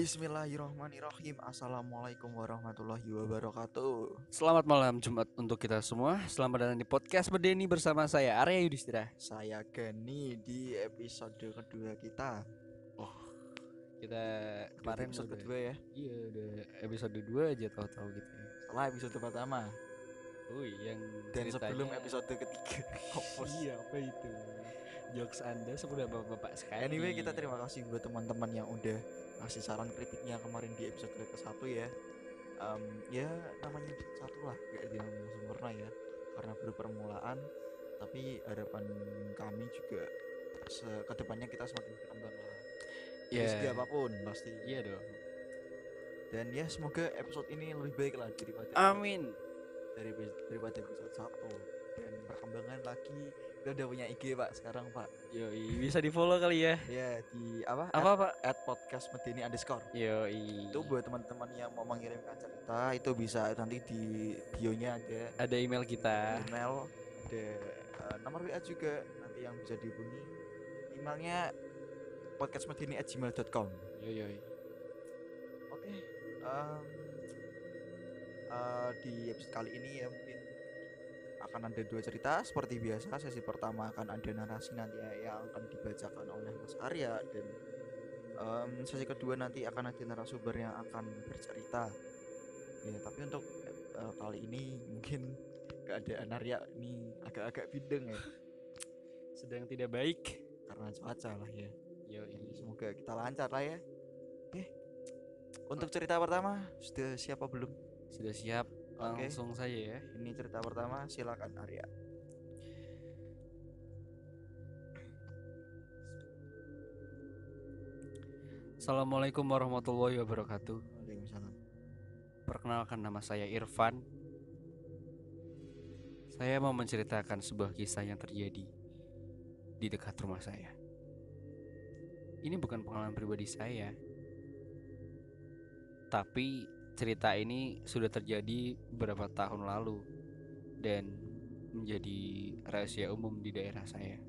Bismillahirrahmanirrahim Assalamualaikum warahmatullahi wabarakatuh Selamat malam Jumat untuk kita semua. Selamat datang di podcast Berdeni bersama saya Arya Yudhistira. Saya Gani di episode kedua kita Kita kemarin episode udah, kedua ya Iya, udah episode 2 aja tahu-tahu gitu. ya. Setelah episode pertama Oh, yang Dan ceritanya- sebelum episode ketiga Hopeless. Iya, apa itu? Jokes Anda sudah bapak-bapak sekali. Anyway kita terima kasih buat teman-teman yang udah ngasih saran kritiknya kemarin di episode ke satu ya Em, Ya namanya satu lah Gak ada yang sempurna ya Karena baru permulaan Tapi harapan kami juga Ke depannya kita semakin berkembang lah Dari Iya. segi apa pun pasti Iya dong. Dan ya semoga episode ini lebih baik lah daripada Amin. dari daripada episode satu dan perkembangan lagi kita udah punya IG pak sekarang pak Yoi, bisa di-follow kali ya. ya di apa Apa, Pak? at, at podcast medeni underscore Yoi. itu buat teman-teman yang mau mengirimkan cerita itu bisa nanti di bio-nya ada ada email kita. email ada eh, nomor WA juga nanti yang bisa dihubungi emailnya podcastmedeni at gmail.com Yoi, yoi. Oke, em, eh, di episode kali ini ya mungkin akan ada dua cerita seperti biasa. Sesi pertama akan ada narasi nanti ya, yang akan dibacakan oleh Mas Arya dan em, sesi kedua nanti akan ada narasumber yang akan bercerita. Ya, tapi untuk eh, kali ini mungkin keadaan Arya ini agak-agak bideng ya Sedang tidak baik. karena cuaca lah ya. Jadi semoga kita lancar lah ya. Oke. Untuk cerita pertama sudah siapa belum? Sudah siap? Langsung saja ya. Ini cerita pertama, silakan Arya. Assalamualaikum warahmatullahi wabarakatuh. Waalaikumsalam. Perkenalkan nama saya Irfan. Saya mau menceritakan sebuah kisah yang terjadi di dekat rumah saya. Ini bukan pengalaman pribadi saya. Tapi cerita ini sudah terjadi beberapa tahun lalu dan menjadi rahasia umum di daerah saya.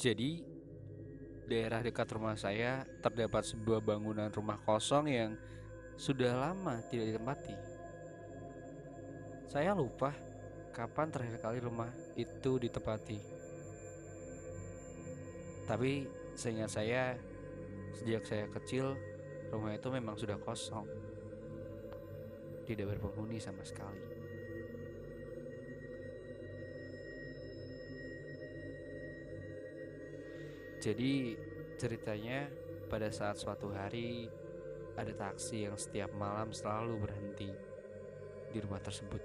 Jadi daerah dekat rumah saya terdapat sebuah bangunan rumah kosong yang sudah lama tidak ditempati. Saya lupa kapan terakhir kali rumah itu ditempati. Tapi seingat saya, sejak saya kecil, rumah itu memang sudah kosong. Tidak berpenghuni sama sekali. Jadi ceritanya pada saat suatu hari ada taksi yang setiap malam selalu berhenti di rumah tersebut.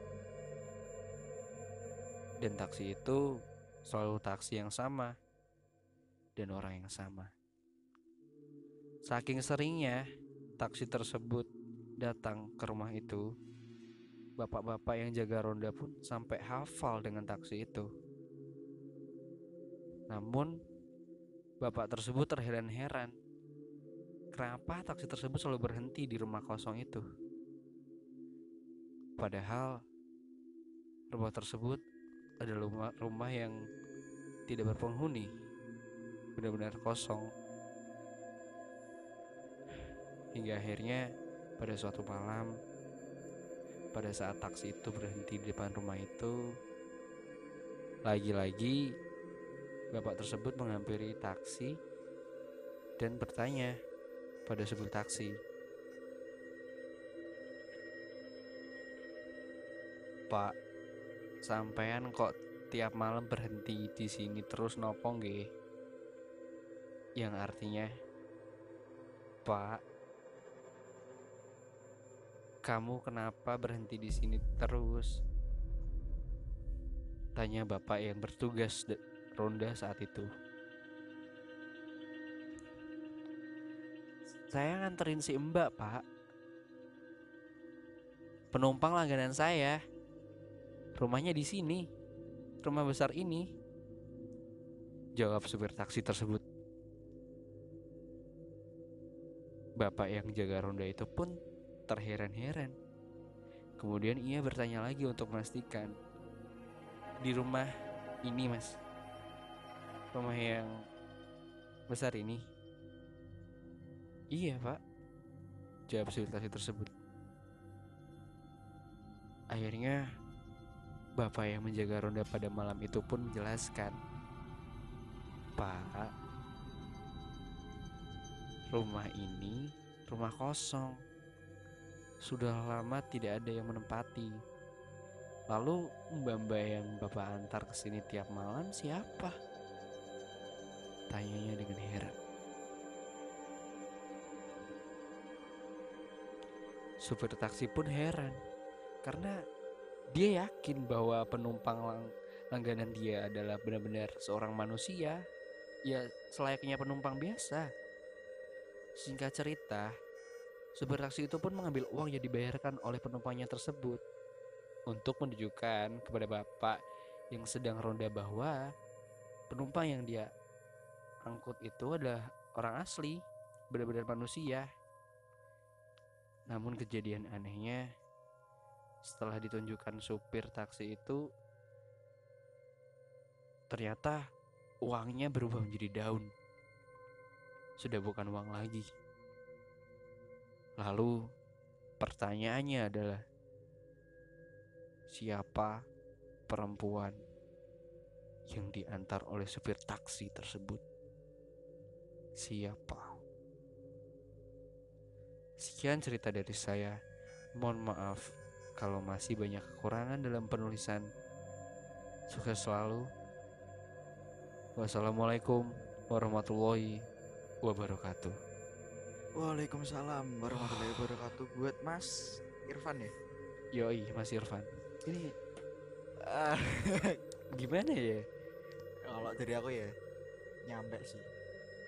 Dan taksi itu selalu taksi yang sama dan orang yang sama. Saking seringnya taksi tersebut datang ke rumah itu, bapak-bapak yang jaga ronda pun sampai hafal dengan taksi itu. Namun Bapak tersebut terheran-heran Kenapa taksi tersebut selalu berhenti di rumah kosong itu Padahal Rumah tersebut adalah rumah, yang tidak berpenghuni Benar-benar kosong Hingga akhirnya pada suatu malam Pada saat taksi itu berhenti di depan rumah itu Lagi-lagi Bapak tersebut menghampiri taksi dan bertanya pada supir taksi. Pak, sampean kok tiap malam berhenti di sini terus nopo nggih? Yang artinya, Pak, kamu kenapa berhenti di sini terus? Tanya bapak yang bertugas ronda saat itu. Saya nganterin si Mbak, Pak. Penumpang langganan saya. Rumahnya di sini. Rumah besar ini. Jawab supir taksi tersebut. Bapak yang jaga ronda itu pun terheran-heran. Kemudian ia bertanya lagi untuk memastikan di rumah ini, Mas. Rumah yang besar ini. Iya pak Jawab supir taksi tersebut Akhirnya Bapak yang menjaga ronda pada malam itu pun menjelaskan Pak Rumah ini rumah kosong Sudah lama tidak ada yang menempati Lalu mbak-mbak yang bapak antar ke sini tiap malam siapa? Tanyanya dengan heran Supir taksi pun heran karena dia yakin bahwa penumpang lang langganan dia adalah benar-benar seorang manusia, ya selayaknya penumpang biasa. Singkat cerita, supir taksi itu pun mengambil uang yang dibayarkan oleh penumpangnya tersebut untuk menunjukkan kepada bapak yang sedang ronda bahwa penumpang yang dia angkut itu adalah orang asli, benar-benar manusia. Namun kejadian anehnya setelah ditunjukkan supir taksi itu ternyata uangnya berubah menjadi daun. Sudah bukan uang lagi. Lalu pertanyaannya adalah siapa perempuan yang diantar oleh supir taksi tersebut? Siapa? Sekian cerita dari saya. Mohon maaf kalau masih banyak kekurangan dalam penulisan. Sukses selalu. Wassalamualaikum warahmatullahi wabarakatuh. Waalaikumsalam warahmatullahi wabarakatuh buat Mas Irfan ya. Yoi, Mas Irfan. Ini Ah, gimana ya? kalau dari aku ya nyampe sih,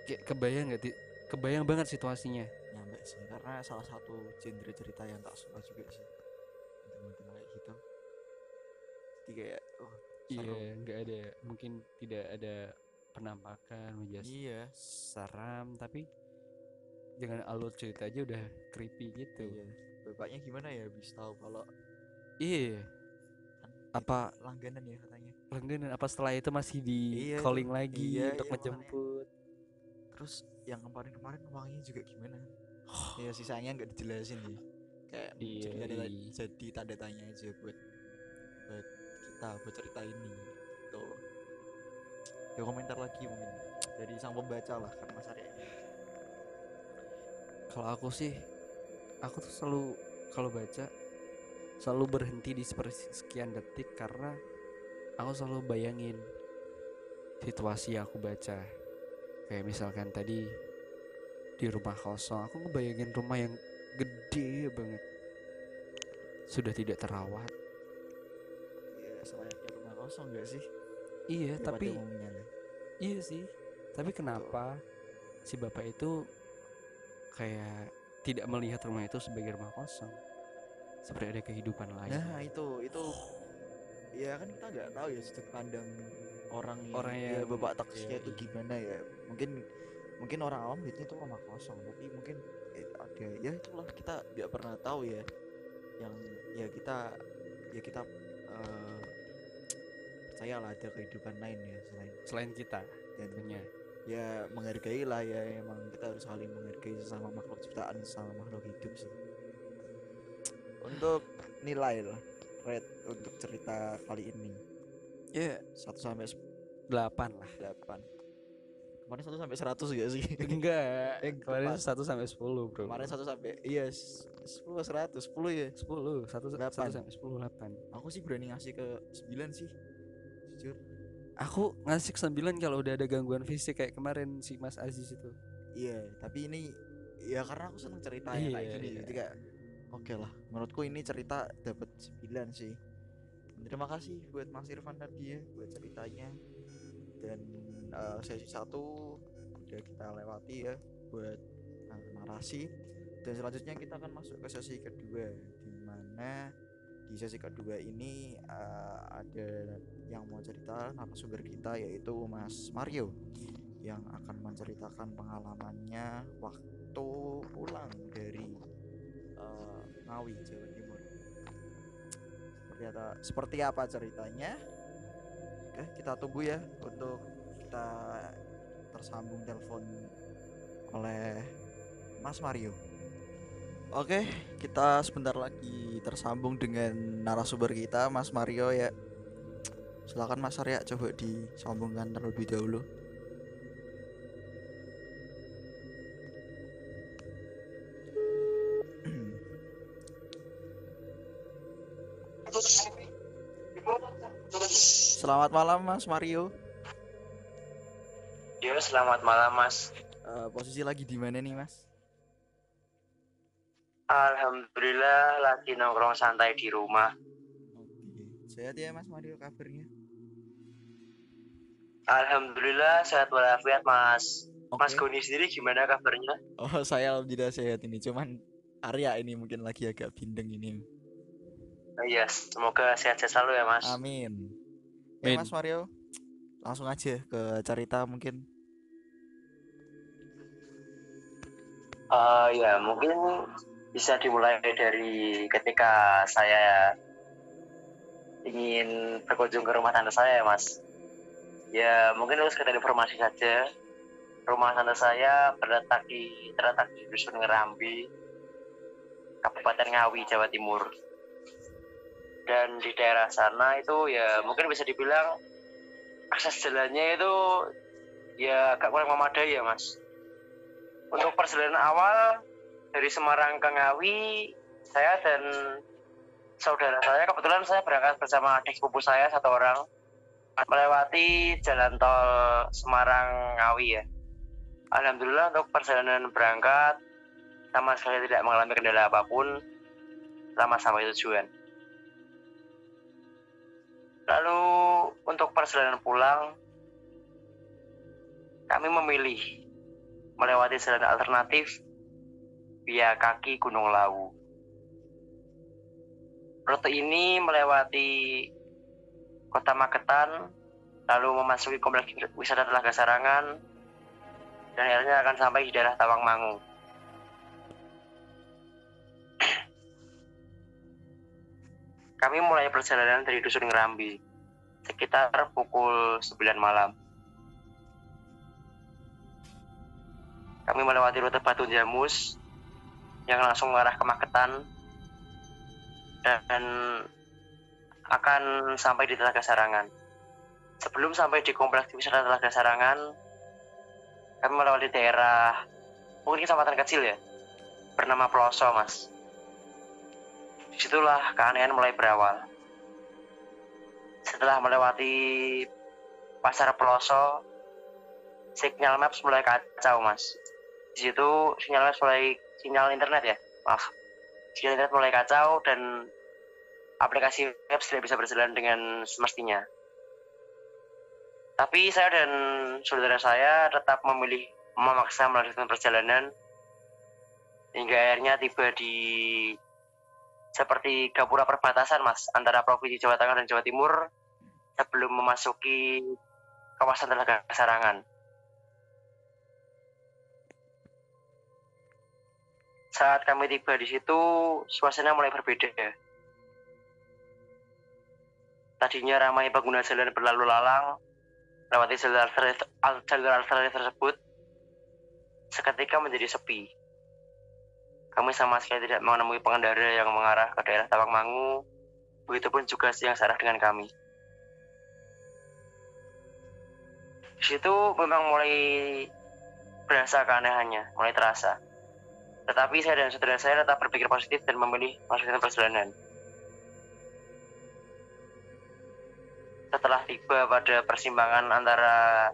Kayak kebayang nggak? Ti? Kebayang banget situasinya. nyampe sih karena salah satu genre cerita yang tak suka juga sih. Model kayak gitu. Jadi kayak oh, Iya, nggak ada. Mungkin tidak ada penampakan, menjelas Iya. seram, tapi dengan alur cerita aja udah creepy gitu. Iya. Bapaknya gimana ya bisa tahu kalau Iya. Apa langganan ya katanya. langganan apa setelah itu masih di Iya, calling lagi Iya, untuk iya, makanya. menjemput? Terus yang kemarin-kemarin uangnya juga gimana? ya sisanya nggak dijelasin sih. Kayak Iya, jadi tanda, iya. jadi tanda tanya aja buat buat kita buat cerita ini. Tuh. Ya komentar lagi mungkin dari sang pembaca lah kan Mas Arya. Kalau aku sih, aku tuh selalu kalau baca selalu berhenti di sekian detik karena aku selalu bayangin situasi yang aku baca. Kayak misalkan tadi di rumah kosong, aku ngebayangin rumah yang gede banget. Sudah tidak terawat. Ya selayaknya rumah kosong gak sih? Iya, Ya, tapi umumnya lah. iya sih. Tapi kenapa si bapak itu kayak tidak melihat rumah itu sebagai rumah kosong? Seperti ada kehidupan lain. Nah itu itu ya kan kita nggak tahu ya sudut pandang orang yang, Orang ya, yang- bapak taksinya iya, itu gimana ya mungkin mungkin orang awam lihatnya itu rumah kosong tapi mungkin eh, ada ya itulah kita nggak pernah tahu ya yang ya kita ya kita eh, percayalah ada kehidupan lain ya selain Selain kita dan punya. Ya menghargai lah ya emang kita harus saling menghargai sesama makhluk ciptaan sesama makhluk hidup sih untuk nilai lah rate untuk cerita kali ini Ya, 1 sampai 8 lah. 8 kemarin 1 sampai 100 gak sih Enggak. Eh, Kemarin. 1 sampai 10, Bro. kemarin 1 sampai iya s- 10 100 10 ya 10, 1, Delapan. sampai 10 8. aku sih berani ngasih ke 9 sih jujur Aku ngasih 9 kalau udah ada gangguan fisik kayak kemarin si Mas Aziz itu. iya tapi ini ya karena aku seneng ceritanya kayak Iya, gini iya. jadi kayak oke lah menurutku ini cerita dapat 9 sih terima kasih buat Mas Irfan tadi ya buat ceritanya dan eh, sesi satu udah kita lewati ya buat narasi dan selanjutnya kita akan masuk ke sesi kedua di mana di sesi kedua ini eh, ada yang mau cerita narasumber kita yaitu Mas Mario yang akan menceritakan pengalamannya waktu pulang dari eh, Ngawi Jawa Timur. Seperti apa, seperti apa ceritanya? Oke, kita tunggu ya untuk kita tersambung telepon oleh Mas Mario. Oke, kita sebentar lagi tersambung dengan narasumber kita, Mas Mario ya. Silakan Mas Arya coba disambungkan terlebih dahulu. Selamat malam Mas Mario. Yo, selamat malam Mas. Eh, posisi lagi di mana nih Mas? Alhamdulillah lagi nongkrong santai di rumah. Oke, sehat ya Mas Mario kabarnya? Alhamdulillah sehat walafiat Mas. Oke. Mas Goni sendiri gimana kabarnya? Oh, saya alhamdulillah sehat ini. Cuman Arya ini mungkin lagi agak bindeng ini. Oh, Iya, semoga sehat-sehat selalu ya Mas. Amin. Oke, Amin. Mas Mario, langsung aja ke cerita mungkin. Eh ya, mungkin bisa dimulai dari ketika saya ingin berkunjung ke rumah tante saya ya Mas. Ya, mungkin itu sekedar informasi saja. Rumah tante saya terletak di terletak di dusun Ngerambi, Kabupaten Ngawi, Jawa Timur. Dan di daerah sana itu ya mungkin bisa dibilang akses jalannya itu ya agak kurang memadai ya Mas. Untuk perjalanan awal dari Semarang ke Ngawi, saya dan saudara saya kebetulan saya berangkat bersama adik sepupu saya satu orang melewati jalan tol Semarang Ngawi ya. Alhamdulillah untuk perjalanan berangkat sama sekali tidak mengalami kendala apa pun selama sampai tujuan. Lalu untuk perjalanan pulang kami memilih melewati jalan alternatif via kaki Gunung Lawu. Rute ini melewati Kota Magetan, lalu memasuki kompleks wisata Telaga Sarangan, dan akhirnya akan sampai di daerah Tawangmangu. Kami mulai perjalanan dari Dusun Ngerambi, sekitar pukul 9 malam. Kami melewati rute Batu Jamus yang langsung mengarah ke Magetan dan akan sampai di Telaga Sarangan. Sebelum sampai di kompleks wisata Telaga Sarangan, kami melewati daerah mungkin kecamatan kecil ya, bernama Peloso, Mas. Di situlah keanehan mulai berawal. Setelah melewati pasar Peloso, sinyal maps mulai kacau, Mas. Di situ sinyal maps mulai sinyal internet ya, maaf. Sinyal internet mulai kacau dan aplikasi maps tidak bisa berjalan dengan semestinya. Tapi saya dan saudara saya tetap memilih memaksa melanjutkan perjalanan hingga akhirnya tiba di seperti gapura perbatasan mas antara provinsi Jawa Tengah dan Jawa Timur sebelum memasuki kawasan Telaga Sarangan. Saat kami tiba di situ, suasana mulai berbeda. Tadinya ramai pengguna jalan berlalu lalang, lewati jalur alternatif, tersebut, seketika menjadi sepi. Kami sama sekali tidak menemui pengendara yang mengarah ke daerah Tawangmangu, begitupun juga yang searah dengan kami. Di situ memang mulai berasa keanehannya, mulai terasa. Tetapi saya dan saudara saya tetap berpikir positif dan memilih melanjutkan perjalanan. Setelah tiba pada persimpangan antara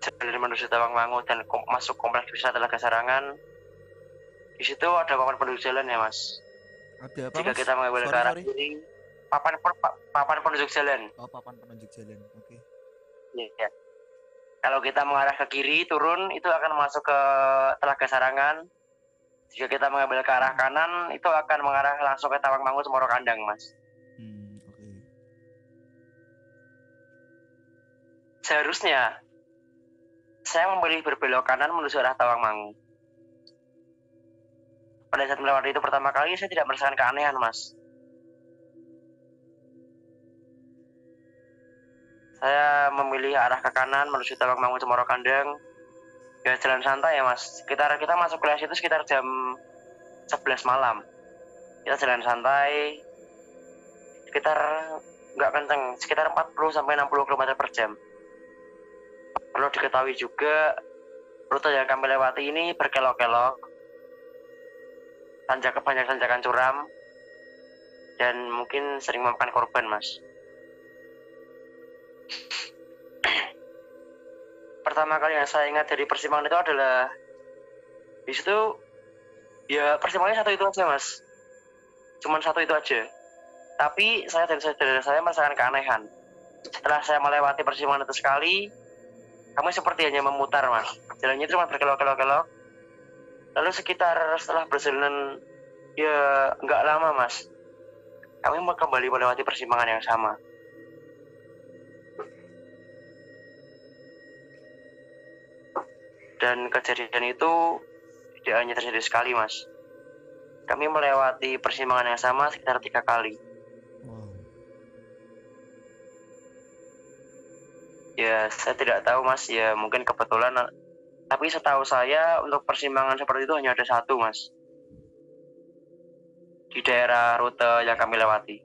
jalan menuju Tawangmangu dan kom- masuk kompleks wisata Telaga Sarangan, di situ ada papan penduduk jalan ya mas. Ada apa Jika Mas? kita mengambil Sorry, ke arah kiri, papan pa- papan penduduk jalan. Oh, papan penunjuk jalan. Oke. Iya. Kalau kita mengarah ke kiri turun itu akan masuk ke Telaga Sarangan. Jika kita mengambil ke arah kanan itu akan mengarah langsung ke Tawangmangu Cemoro Kandang, Mas. Hmm, oke. Seharusnya saya memilih berbelok kanan menuju arah Tawangmangu. Pada saat melewati itu pertama kali saya tidak merasakan keanehan, Mas. Saya memilih arah ke kanan menuju Tawangmangu Cemoro Kandang ya jalan santai ya mas. Sekitar kita masuk kelas itu sekitar jam 11 malam. Kita jalan santai. Sekitar nggak kenceng. Sekitar 40 sampai 60 km per jam. Perlu diketahui juga rute yang kami lewati ini berkelok-kelok. Tanjak banyak tanjakan curam. Dan mungkin sering memakan korban mas pertama kali yang saya ingat dari persimpangan itu adalah di situ ya persimpangannya satu itu aja mas. Cuman satu itu aja. Tapi saya dan saudara saya merasakan keanehan. Setelah saya melewati persimpangan itu sekali kami seperti hanya memutar mas. Jalannya cuma berkelok-kelok-kelok. Lalu sekitar setelah berjalan ya nggak lama mas kami mau kembali melewati persimpangan yang sama dan kejadian itu tidak hanya terjadi sekali mas. Kami melewati persimpangan yang sama sekitar tiga kali. Wow. Ya saya tidak tahu mas. Ya mungkin kebetulan. Tapi setahu saya untuk persimpangan seperti itu hanya ada satu mas. Di daerah rute yang kami lewati.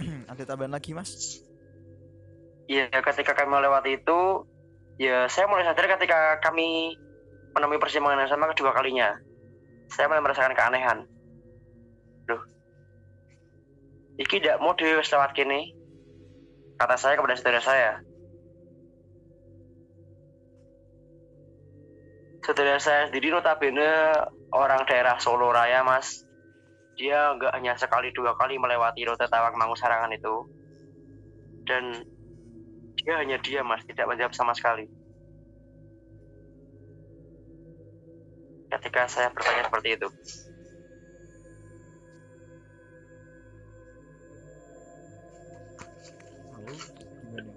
Ada tambahan lagi mas ya ketika kami melewati itu ya saya mulai sadar ketika kami menemui persimpangan yang sama kedua kalinya. Saya mulai merasakan keanehan. Loh iki tidak mau wis lewat kini kata saya kepada saudara saya. Saudara saya sendiri notabene orang daerah Solo Raya mas. Dia nggak hanya sekali dua kali melewati rute Tawang Mangu Sarangan itu. Dan dia hanya dia mas. Tidak menjawab sama sekali. Ketika saya bertanya seperti itu.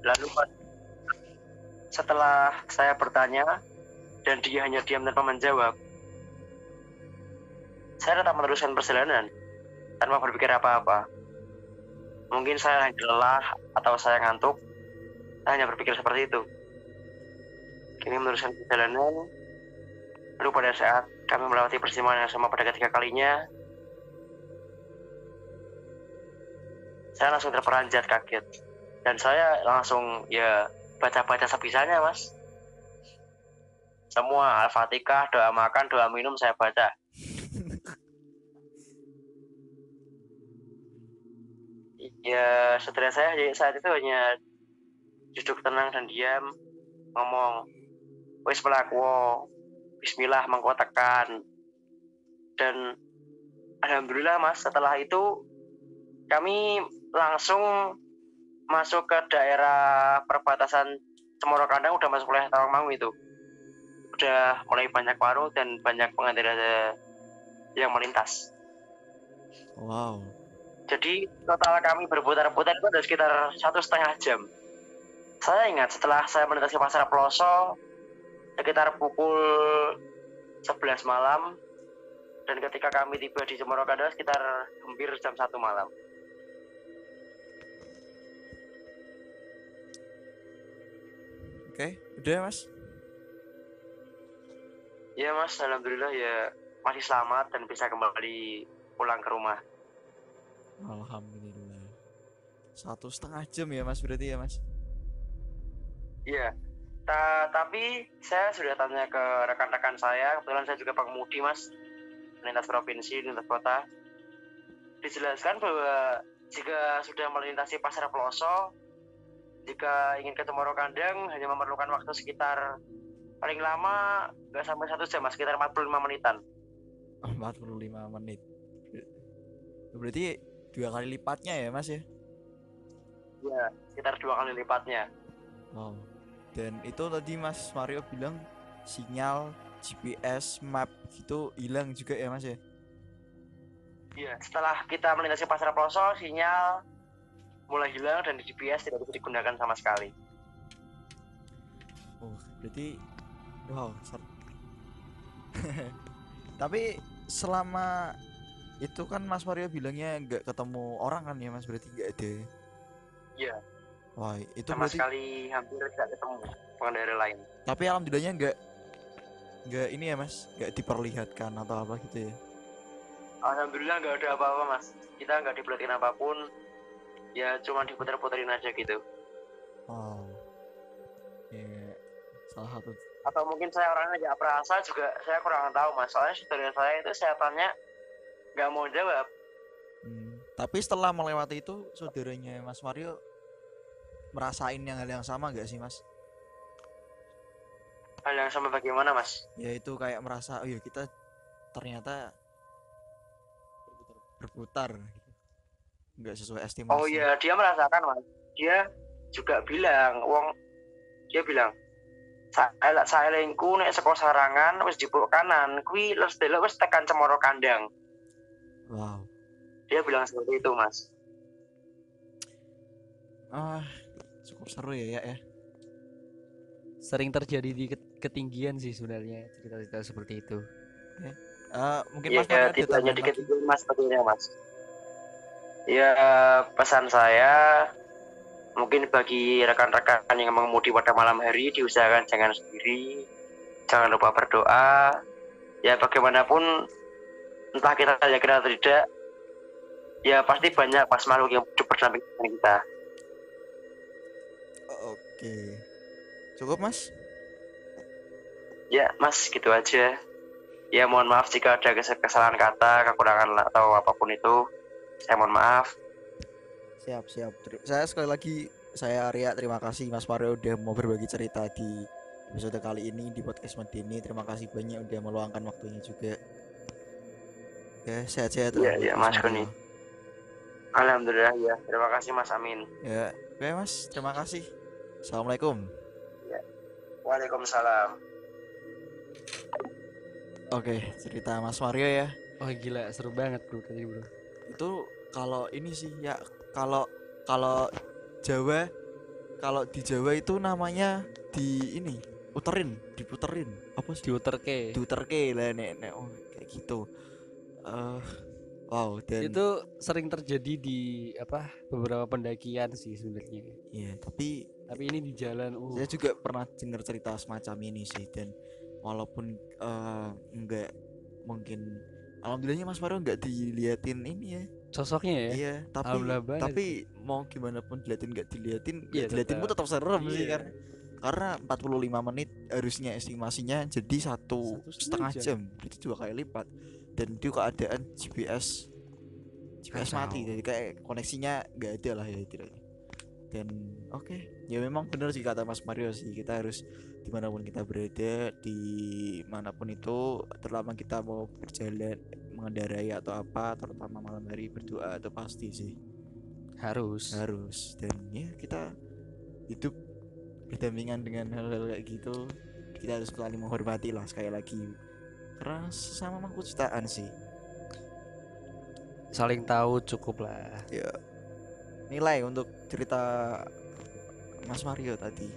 Lalu pas- setelah saya bertanya dan dia hanya diam tanpa menjawab saya tetap meneruskan perjalanan tanpa berpikir apa-apa. Mungkin saya lelah atau saya ngantuk hanya berpikir seperti itu. Kini meneruskan perjalanan lalu pada saat kami melewati persimpangan yang sama pada ketiga kalinya saya langsung terperanjat kaget. Dan saya langsung ya baca-baca sebisanya mas. Semua al-fatihah doa makan doa minum saya baca. Ya setelah saya saat itu hanya duduk tenang dan diam. Ngomong wis melaku Bismillah mengkotakan dan Alhamdulillah mas. Setelah itu kami langsung masuk ke daerah perbatasan Cemoro Kandang udah masuk wilayah Tawangmangu itu. Udah mulai banyak warung dan banyak pengendara yang melintas. Wow. Jadi total kami berputar-putar itu ada sekitar satu setengah jam saya ingat setelah saya melintasi pasar Peloso sekitar pukul 11 malam dan ketika kami tiba di Cemoro Kandang sekitar hampir jam satu malam. Oke udah ya mas? Ya mas, alhamdulillah ya masih selamat dan bisa kembali pulang ke rumah. alhamdulillah. Satu setengah jam ya mas berarti ya mas Iya. Ta- tapi saya sudah tanya ke rekan-rekan saya, kebetulan saya juga pengemudi mas, lintas provinsi, lintas kota. Dijelaskan bahwa jika sudah melintasi pasar Peloso, jika ingin ke Cemoro Kandang hanya memerlukan waktu sekitar paling lama nggak sampai satu jam mas, sekitar 45 menitan. 45 menit berarti dua kali lipatnya ya mas ya Iya, sekitar dua kali lipatnya. wow dan itu tadi mas Mario bilang sinyal GPS map gitu hilang juga ya mas ya Iya, setelah kita melintasi pasar Peloso, sinyal mulai hilang dan di GPS tidak bisa digunakan sama sekali. oh berarti wow tapi selama itu kan Mas Mario bilangnya nggak ketemu orang kan ya Mas berarti nggak ada Iya. Wah itu sama berarti sekali hampir tidak ketemu pengendara lain. Tapi alhamdulillahnya nggak nggak ini ya mas? Nggak diperlihatkan atau apa gitu ya? Alhamdulillah nggak ada apa-apa mas. Kita nggak diperhatiin apa pun. Ya cuma diputer-puterin aja gitu. Wow ya salah satu. Atau mungkin saya orangnya nggak perasa juga saya kurang tahu mas. Soalnya saudara saya itu saya tanya nggak mau jawab. Hmm, tapi setelah melewati itu saudaranya Mas Mario merasain yang hal yang sama nggak sih Mas? hal yang sama bagaimana mas Ya itu kayak merasa oh ya kita ternyata berputar gitu. nggak sesuai estimasi. oh iya dia merasakan mas dia juga bilang wong dia bilang saya saya lengku nek saka sarangan wis jebuk kanan kuwi les delok wis tekan cemoro kandang Wow. dia bilang seperti itu mas Ah, seru ya ya. ya. Sering terjadi di ket- ketinggian sih sebenarnya cerita-cerita seperti itu. Eh, mungkin Iya, Mas Mario ada tidak hanya lagi? itu mas sebetulnya mas. Ya pesan saya mungkin bagi rekan-rekan yang mengemudi pada malam hari diusahakan jangan sendiri, jangan lupa berdoa. Ya bagaimanapun entah kita yakin atau tidak, ya pasti banyak pas makhluk yang hidup berdamping dengan kita. Oke. Cukup Mas? Ya mas gitu aja. Ya mohon maaf jika ada kes- kesalahan kata, kekurangan atau apa pun itu. Saya mohon maaf. Siap, siap. Saya sekali lagi saya Arya terima kasih Mas Mario udah mau berbagi cerita di episode kali ini di podcast Medini. Terima kasih banyak udah meluangkan waktunya juga. Ya, sehat-sehat. Iya, buat iya, Mas Koni. Alhamdulillah ya. Terima kasih Mas Amin. Ya, oke Mas, terima kasih. Assalamualaikum. Waalaikumsalam. Oke, cerita Mas Mario ya. Oh gila seru banget bro tadi bro. Itu kalau ini sih ya kalau kalau Jawa kalau di Jawa itu namanya di ini puterin, diputerin. Apa sih? Diuterke. Diuterke lah nek nek oh, kayak gitu. Eh wow, dan Itu sering terjadi di apa beberapa pendakian sih sebenarnya. iya, tapi Tapi ini di jalan uh saya juga pernah dengar cerita semacam ini sih dan walaupun eh, enggak mungkin alhamdulillahnya Mas Mario enggak diliatin ini ya sosoknya ya. Iya, tapi tapi mau gimana pun diliatin nggak diliatin, ya diliatin pun tetap serem sih Iya. kan. Karena 45 menit harusnya estimasinya jadi satu, Satu setengah setengah jam. jadi dua kali lipat. Dan itu keadaan GPS GPS mati, jadi kayak koneksinya nggak ada lah ya istilahnya. Dan oke, ya memang benar sih kata Mas Mario sih. Kita harus di mana pun kita berada di mana pun itu terutama kita mau berjalan mengendarai atau apa terutama malam hari berdoa itu pasti sih. Harus. harus. Dan ya kita hidup berdampingan dengan hal-hal kayak gitu kita harus saling menghormati lah sekali lagi. Karena makhluk ciptaan sih. Saling tahu cukup lah. ya nilai untuk cerita Mas Mario tadi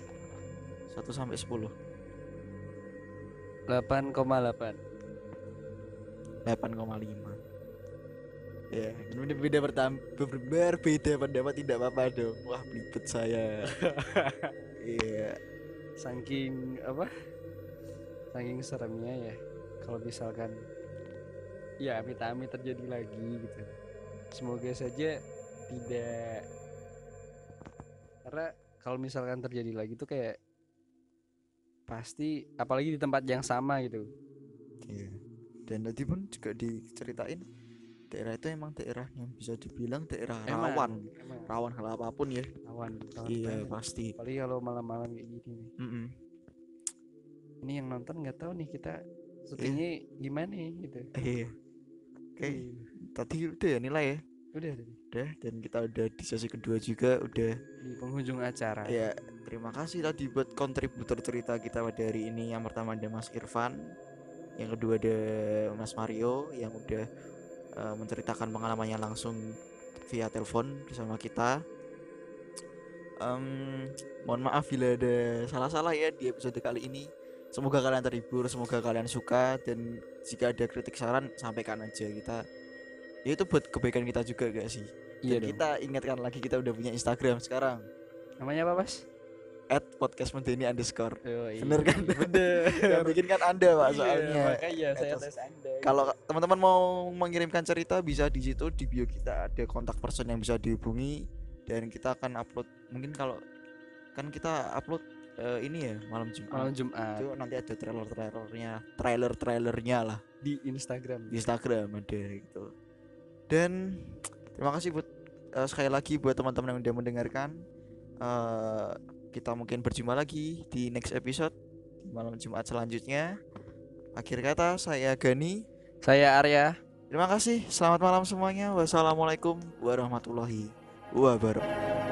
1 sampai 10 8,8. 8,5 ya ini beda pertam ber- berbeda pendapat tidak apa-apa dong wah belibet saya iya Saking apa? Saking seremnya ya. Kalau misalkan ya amit-amit terjadi lagi gitu. Semoga saja tidak karena kalau misalkan terjadi lagi tuh kayak pasti apalagi di tempat yang sama gitu. Iya. Dan tadi pun juga diceritain daerah itu emang daerah yang bisa dibilang daerah Emang, rawan, emang rawan hal apa pun ya. rawan, rawan Iya banget. pasti. Apalagi kalau malam-malam kayak gini nih. Mm-mm. Ini yang nonton nggak tahu nih kita syutingnya gimana ya, gitu. Iya. Oke, Iya. tadi udah ya nilai ya. Udah tadi Udah dan kita udah di sesi kedua juga udah. di penghujung acara. Ya terima kasih tadi buat kontributor cerita kita pada hari ini. Yang pertama ada Mas Irfan, yang kedua ada Mas Mario yang udah eh, menceritakan pengalamannya langsung via telepon bersama kita. Em, mohon maaf bila ada salah-salah ya di episode kali ini. Semoga kalian terhibur, semoga kalian suka dan jika ada kritik saran sampaikan aja kita. Ya itu buat kebaikan kita juga gak sih? Iya Dan dong. kita ingatkan lagi kita udah punya Instagram sekarang. Namanya apa, Mas? at podcast Mendeni underscore Yoi. Bener kan? Bener. yang bikin kan anda pak Iya, soalnya makanya saya tes Anda. kalau teman-teman mau mengirimkan cerita bisa di situ di bio kita ada kontak person yang bisa dihubungi dan kita akan upload mungkin kalau kan kita upload eh, ini ya malam Jumat malam Jumat itu nanti ada trailer trailernya trailer trailernya lah di Instagram. di Instagram ada gitu dan terima kasih buat eh, sekali lagi buat teman-teman yang udah mendengarkan. Eh, kita mungkin berjumpa lagi di next episode di malam Jumat selanjutnya. Akhir kata saya Gani. Saya Arya. terima kasih selamat malam semuanya. Wassalamualaikum warahmatullahi wabarakatuh